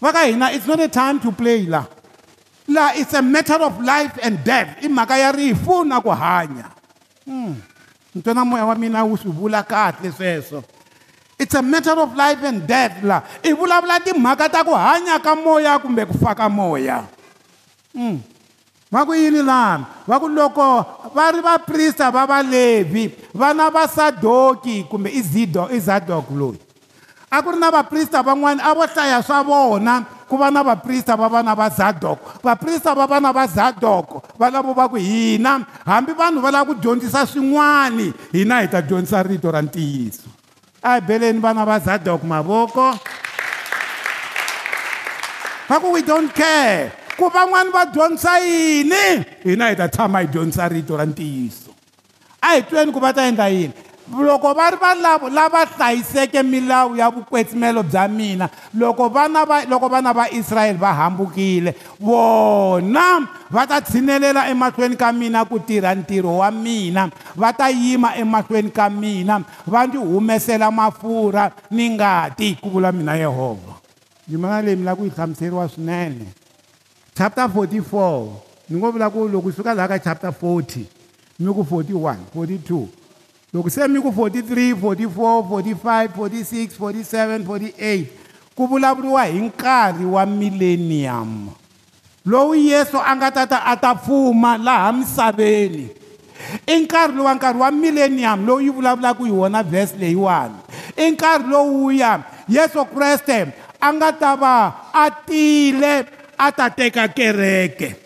va ka hina it's not a time to play la la it's a matter of life and death i mhaka ya rifu na ku hanya mm. ni twa moya wa mina wu swi vula kahle sweswo it's a matter of life and death la i vulavula timhaka ta ku hanya ka moya kumbe ku fa ka moya mm. va ku yini lani va ku loko va ri vaprista va valevi vana va sadoki kumbe izido izadok loyi a ku ri na vaprista van'wana a vo hlaya swa vona ku va na vaprista va vana va zadoko vaprista va vana va zadoko va lavo va ku hina hambi vanhu va lava ku dyondzisa swin'wana hina hi ta dyondzisa rito ra ntiyiso a hi beleni vana va zadoko mavoko va ku we don't care ku van'wani va dyondzisa yini hina hi ta tshama hi dyondzisa rito ra ntiyiso a hi tweni ku va ta endla yini loko va ri valavo lava hlayiseke milawu ya vukwetsimelo bya mina loko vana va loko vana va israyele va hambukile vona va ta tshinelela emahlweni ka mina ku tirha ntirho wa mina va ta yima emahlweni ka mina va ndzi humesela mafurha ni ngati ku vula mina yehovha yimana leyi mi lava ku yi hlamuseriwa swinene chapter 44 ni ngo vula ku loko kusuka laha ka chapter 40 mi ku 41 42 lokusemi ku 43 44 45 46 47 48 ku vulavuriwa hi nkarhi wa millennium lowu yesu a nga ta ta a ta fuma laha misaveni i nkarhi lowa nkarhi wa millennium lowu yi vulavulaka hi wona vhesi leyiwani i nkarhi lowuya yesu kreste a nga ta va a tile a ta teka kereke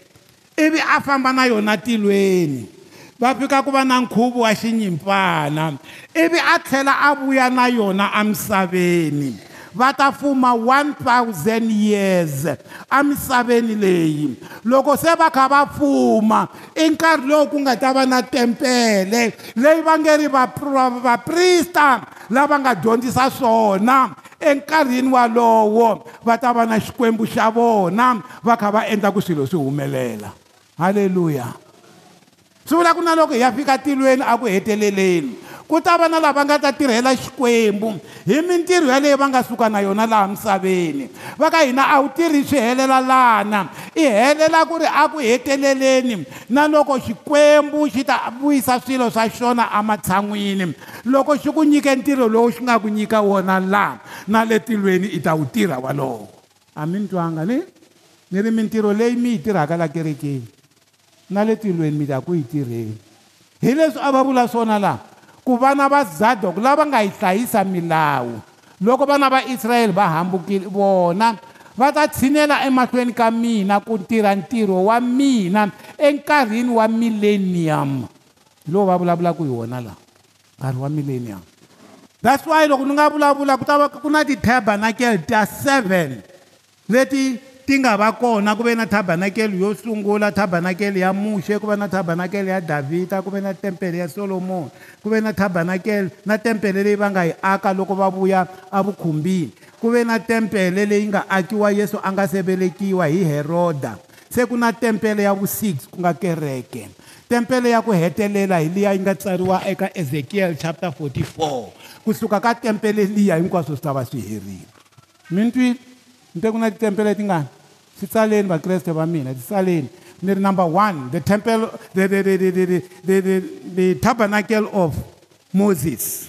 ivi a famba na yona tilweni va fika ku va na nkhuvo wa xinyimpana ivi a tlhela a vuya na yona amisaveni va ta fuma 1000 years amisaveni leyi loko se va kha va fuma i nkarhi lowu ku nga ta va na tempele leyi va nge ri vaprista lava nga dyondzisa swona enkarhini walowo va ta va na xikwembu xa vona va kha va endla ku swilo swi humelela halleluya swi vula ku na loko hi ya fika tilweni a ku heteleleni ku ta va na lava nga ta tirhela xikwembu hi mintirho yaleyo va nga suka na yona laha misaveni va ka hina a wu tirhi swi helela lana i helela ku ri a ku heteleleni na loko xikwembu xi ta vuyisa swilo swa xona ematshan'wini loko xi ku nyike ntirho lowu xi nga ku nyika wona laha na le tilweni i ta wu tirha walowo a mi ntwanga ni ni ri mintirho leyi mi yi tirhaka la kerekeni na le tilweni mita ku yi tirheni hi leswi a va vula swona laha ku vana va zadok lava nga yi hlayisa milawu loko vana va israyele va hambukile vona va ta tshinela emahlweni ka mina ku tirha ntirho wa mina enkarhini wa millenium hi lowo va vulavulaka hi wona laha nkarhi wa millenium that's why loko ni nga vulavula ku ta va ku na ti-tabernacle ta seven leti ti nga va kona ku ve na tabanakele yo sungula tabanakele ya muxe ku va na tabanakele ya davhida ku ve na tempele ya solomoni ku ve na tabanakele na tempele leyi va nga yi aka loko va vuya avukhumbini ku ve na tempele leyi nga akiwa yesu a nga se velekiwa hi heroda se ku na tempele ya vu-six ku nga kereke tempele ya ku hetelela hi liya yi nga tsariwa eka ezekiyeli chapter 44 kusuka ka tempele liya hinkwaswo swi ta va swi herile mintwile ni te ku na titempele tingani swi tsaleni vakreste va mina swi tsaleni ni ri number one the temple the, the, the, the, the, the, the, the tabernacle of moses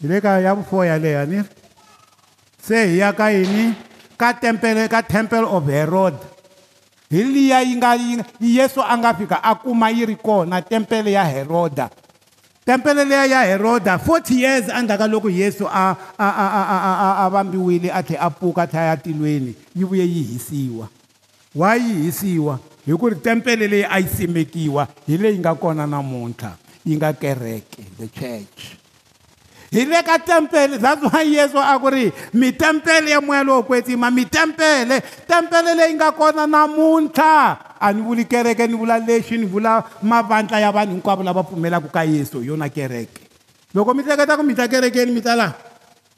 hi le ka ya vufo yaleya ni se hi ya ka yini ka tempele ka temple of herod hi liya yi nga yesu a nga fika a kuma yi ri kona tempele ya heroda tempele leya ya heroda 40 years endzhaku ka loko yesu a a a a a a a a vambiwile a tlhela a pfuka a tlhela ya tilweni yi vuye yi hisiwa wa yi hisiwa hi ku ri tempele leyi a yi simekiwa hi leyi nga kona namuntlha yi nga kereke the church hi le ka tempele that's why yesu a ku ri mi tempele ya moya lowo kwetsima mi tempele tempele leyi nga kona namuntlha a ni vuli kereke ni vula lexi ni vula mavandla ya vanhu hinkwavo lava pfumelaka ka yesu hi yona kereke loko mi hleketa ku mi ta kerekeni mi ta la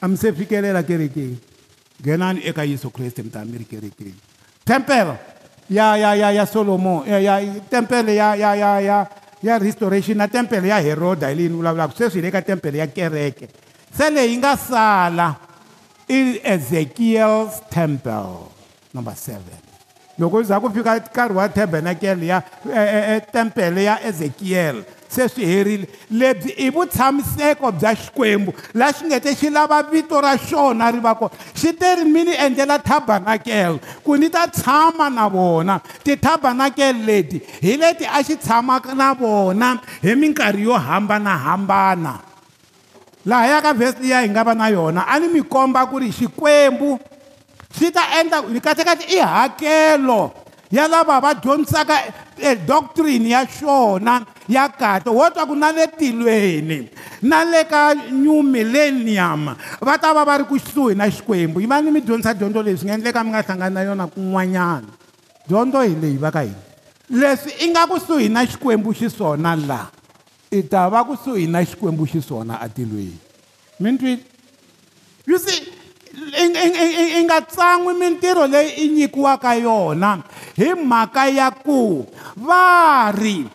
a mi se fikelela kerekeni nghenani eka yesu kreste mi ta mi ri kerekeni tempele ya ya ya ya solomon ya ya tempele ya ya ya ya, ya, ya, ya, ya, ya, ya, ya ya restoration na tempele ya heroda hi leyi ni vulavulaka sweswi hi le ka tempele ya kereke se leyi nga sala i ezekiel's temple number seven loko i za ku fika nkarhi wa tabernakele ya e, e, e, tempele ya ezekiel eh, eh, se swi herile lebyi i vutshamiseko bya xikwembu laha xi nge te xi lava vito ra xona ri va kona xi te ri mi ni endlela thabanakele ku ni ta tshama na vona tithabanakele leti hi leti a xi tshamaka na vona hi minkarhi yo hambanahambana laha ya ka vhesi liya hi nga va na yona a ni mi komba ku ri xikwembu swi ta endla ni katekate i hakelo ya lava va dyondzisaka eh, doctrine ya xona ya kahle wo twa ku na le tilweni na le ka new millennium va ta va va ri kusuhi na xikwembu yi va ni mi dyondzisa dyondzo leyi swi nga endleka mi nga hlangani na yona kun'wanyana dyondzo hi leyi va ka hina leswi i nga kusuhi na xikwembu xiswona laha i ta va kusuhi na xikwembu xiswona atilweni mi ni twile you see i nga tsan'wi mintirho leyi i nyikiwaka yona hi mhaka ya ku va ri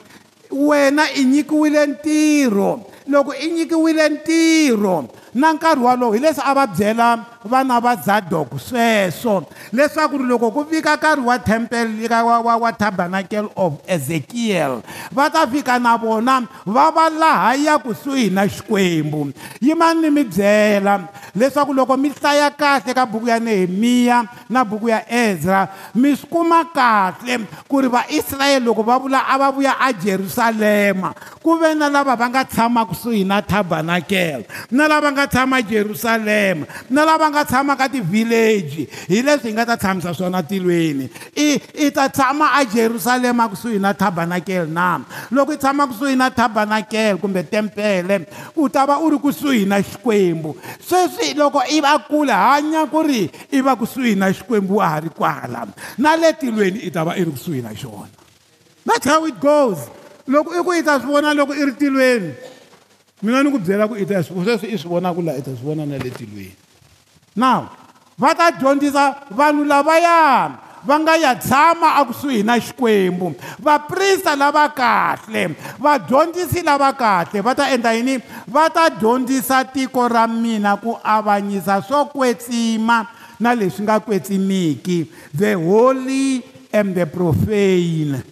wena i nyikiwile ntirho loko i nyikiwile ntirho na nkarhi wolowo hi leswi a va byela vana va zadok sweswo leswaku ri loko ku fika nkarhi wa tempel ka wa, wa, wa tabernacle of ezekiel va ta fika na vona va va laha ya kusuhi na xikwembu yimani ni mi byela leswaku loko mi hlaya kahle ka buku ya nehemiya na buku ya ezra mi swi kuma kahle ku ri vaisrayele loko va vula a va vuya ajerusalema ku ve na lava va nga tshama kusuhi na tabernacle na lava nga nga tshama jerusalema na lava nga tshama ka ti-village hi leswi hi nga ta tshamisa swona tilweni i i ta tshama a jerusalema kusuhi na tabanakele na loko i tshama kusuhi na tabanakele kumbe tempele u ta va u ri kusuhi na xikwembu sweswi loko i va kule hanya ku ri i va kusuhi na xikwembu wa ha ri kwala na le tilweni i ta va i ri kusuhi na xona that's how it goes loko i ku i ta swi vona loko i ri tilweni mina ni ku byela ku i ta sweswi i swi vonaka laha i ta swi vona na le tilweni now va ta dyondzisa vanhu lavayana va nga ya tshama akusuhi na xikwembu vaprista lava kahle vadyondzisi lava kahle va ta endla yini va ta dyondzisa tiko ra mina ku avanyisa swo kwetsima na leswi nga kwetsimiki the holy and the profane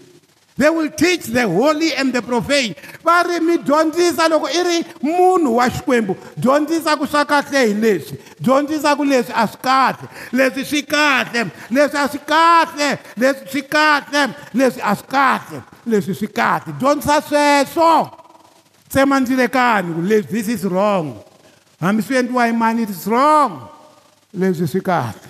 they will teach the holy and the profane va ri mi dyondzisa loko i ri munhu wa xikwembu dyondzisa ku swa kahle hi leswi dyondzisa ku leswi a swi kahle leswi swi kahle leswi a swi kahle leswi swi kahle leswi a swi kahle leswi swi kahle dyondzisa sweswo tsema ndzilekani ku leswi this is wrong hambi swi endliwa hi mani it is wrong leswi swi kahle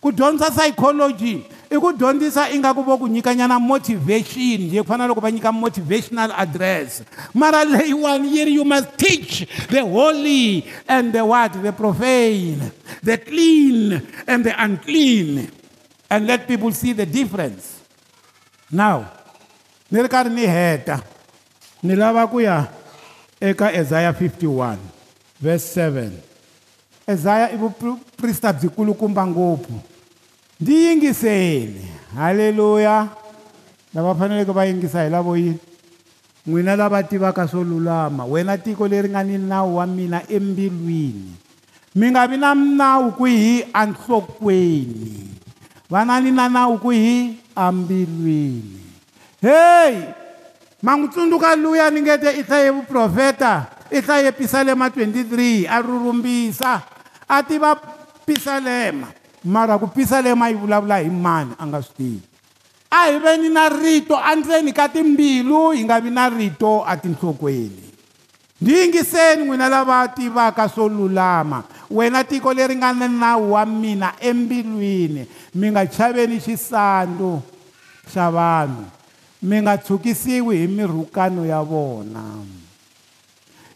ku dyondzisa psycholoji i ku dyondzisa ingaku vo ku nyikanyana motivation je ku fana loko va nyika motivational address mara leyiwani yi ri you must teach the holy and the word the profane the clean and the unclean and let people see the difference. Now, ni ri karhi ni heta ni lava ku ya eka Isaiah 51 verse 7. Isaiah e i vuprista byikulukumba ngopfu. Ndzi yingiseli. Haleluya. Lava faneleke va yingisa hi lavo yini? n'wina lava tivaka swo lulama wena tiko leri nga ni nawu wa mina embilwini mi nga vi na nawu kwihi anhlokweni vanani na nawu ku hi ambilwini heyi mangutsunduka luya ni nge te i hlaye vuprofeta i hlaye pisalema 23 a rurumbisa a tiva pisalema mara ku pisalema yi vulavula hi mani a nga swi tivi a hi veni na rito endzeni ka timbilu hi nga vi na rito etinhlokweni ndiyingiseni n'wina lava tivaka swo lulama wena tiko leri nga na nawu wa mina embilwini mi nga chaveni xisandzu xa vanhu mi nga tshukisiwi hi mirhukano ya vona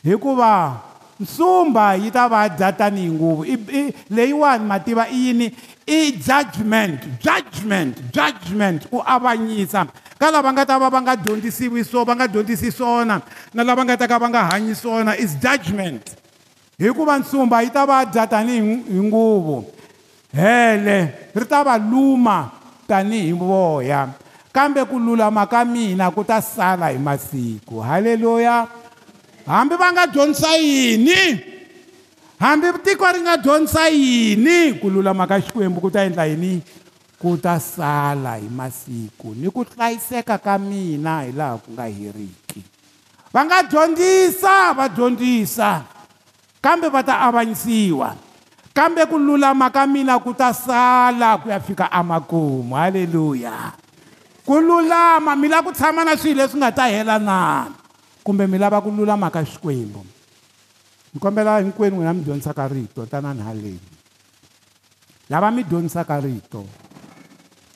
hikuva nsumba yi ta va dya tanihi nguvu leyiwani ma tiva i yini i judgment judgment judgment ku avanyisa ka lava nga ta va va nga dyondzisiwi so va nga dyondzisi swona na lava nga ta ka va nga hanyi swona is judgment hikuva ntsumba yi ta va dya tanihi nguvu hele ri ta va luma tanihi voya kambe ku lulama ka mina ku ta sala hi masiku halleluya hambi va nga dyondzisa yini hambi tiko ri nga dyondzisa yini ku lulama ka xikwembu ku ta endla yini ku ta sala hi masiku ni ku hlayiseka ka mina hi laha ku nga heriki va nga dyondzisa va dyondzisa kambe va ta avanyisiwa kambe ku lulama ka mina ku ta sala ku ya fika amakumu halleluya ku lulama mi lava ku tshama na swilo leswi nga ta hela na kumbe mi lava ku lulama ka xikwembu ni kombela hinkwenu n'wina mi dyondzisaka rito tanani haleni lava mi dyondzisaka rito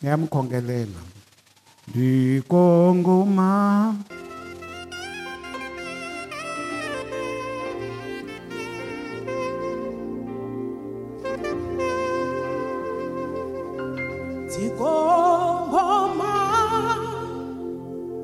ngiyamkhongelela ndikongoma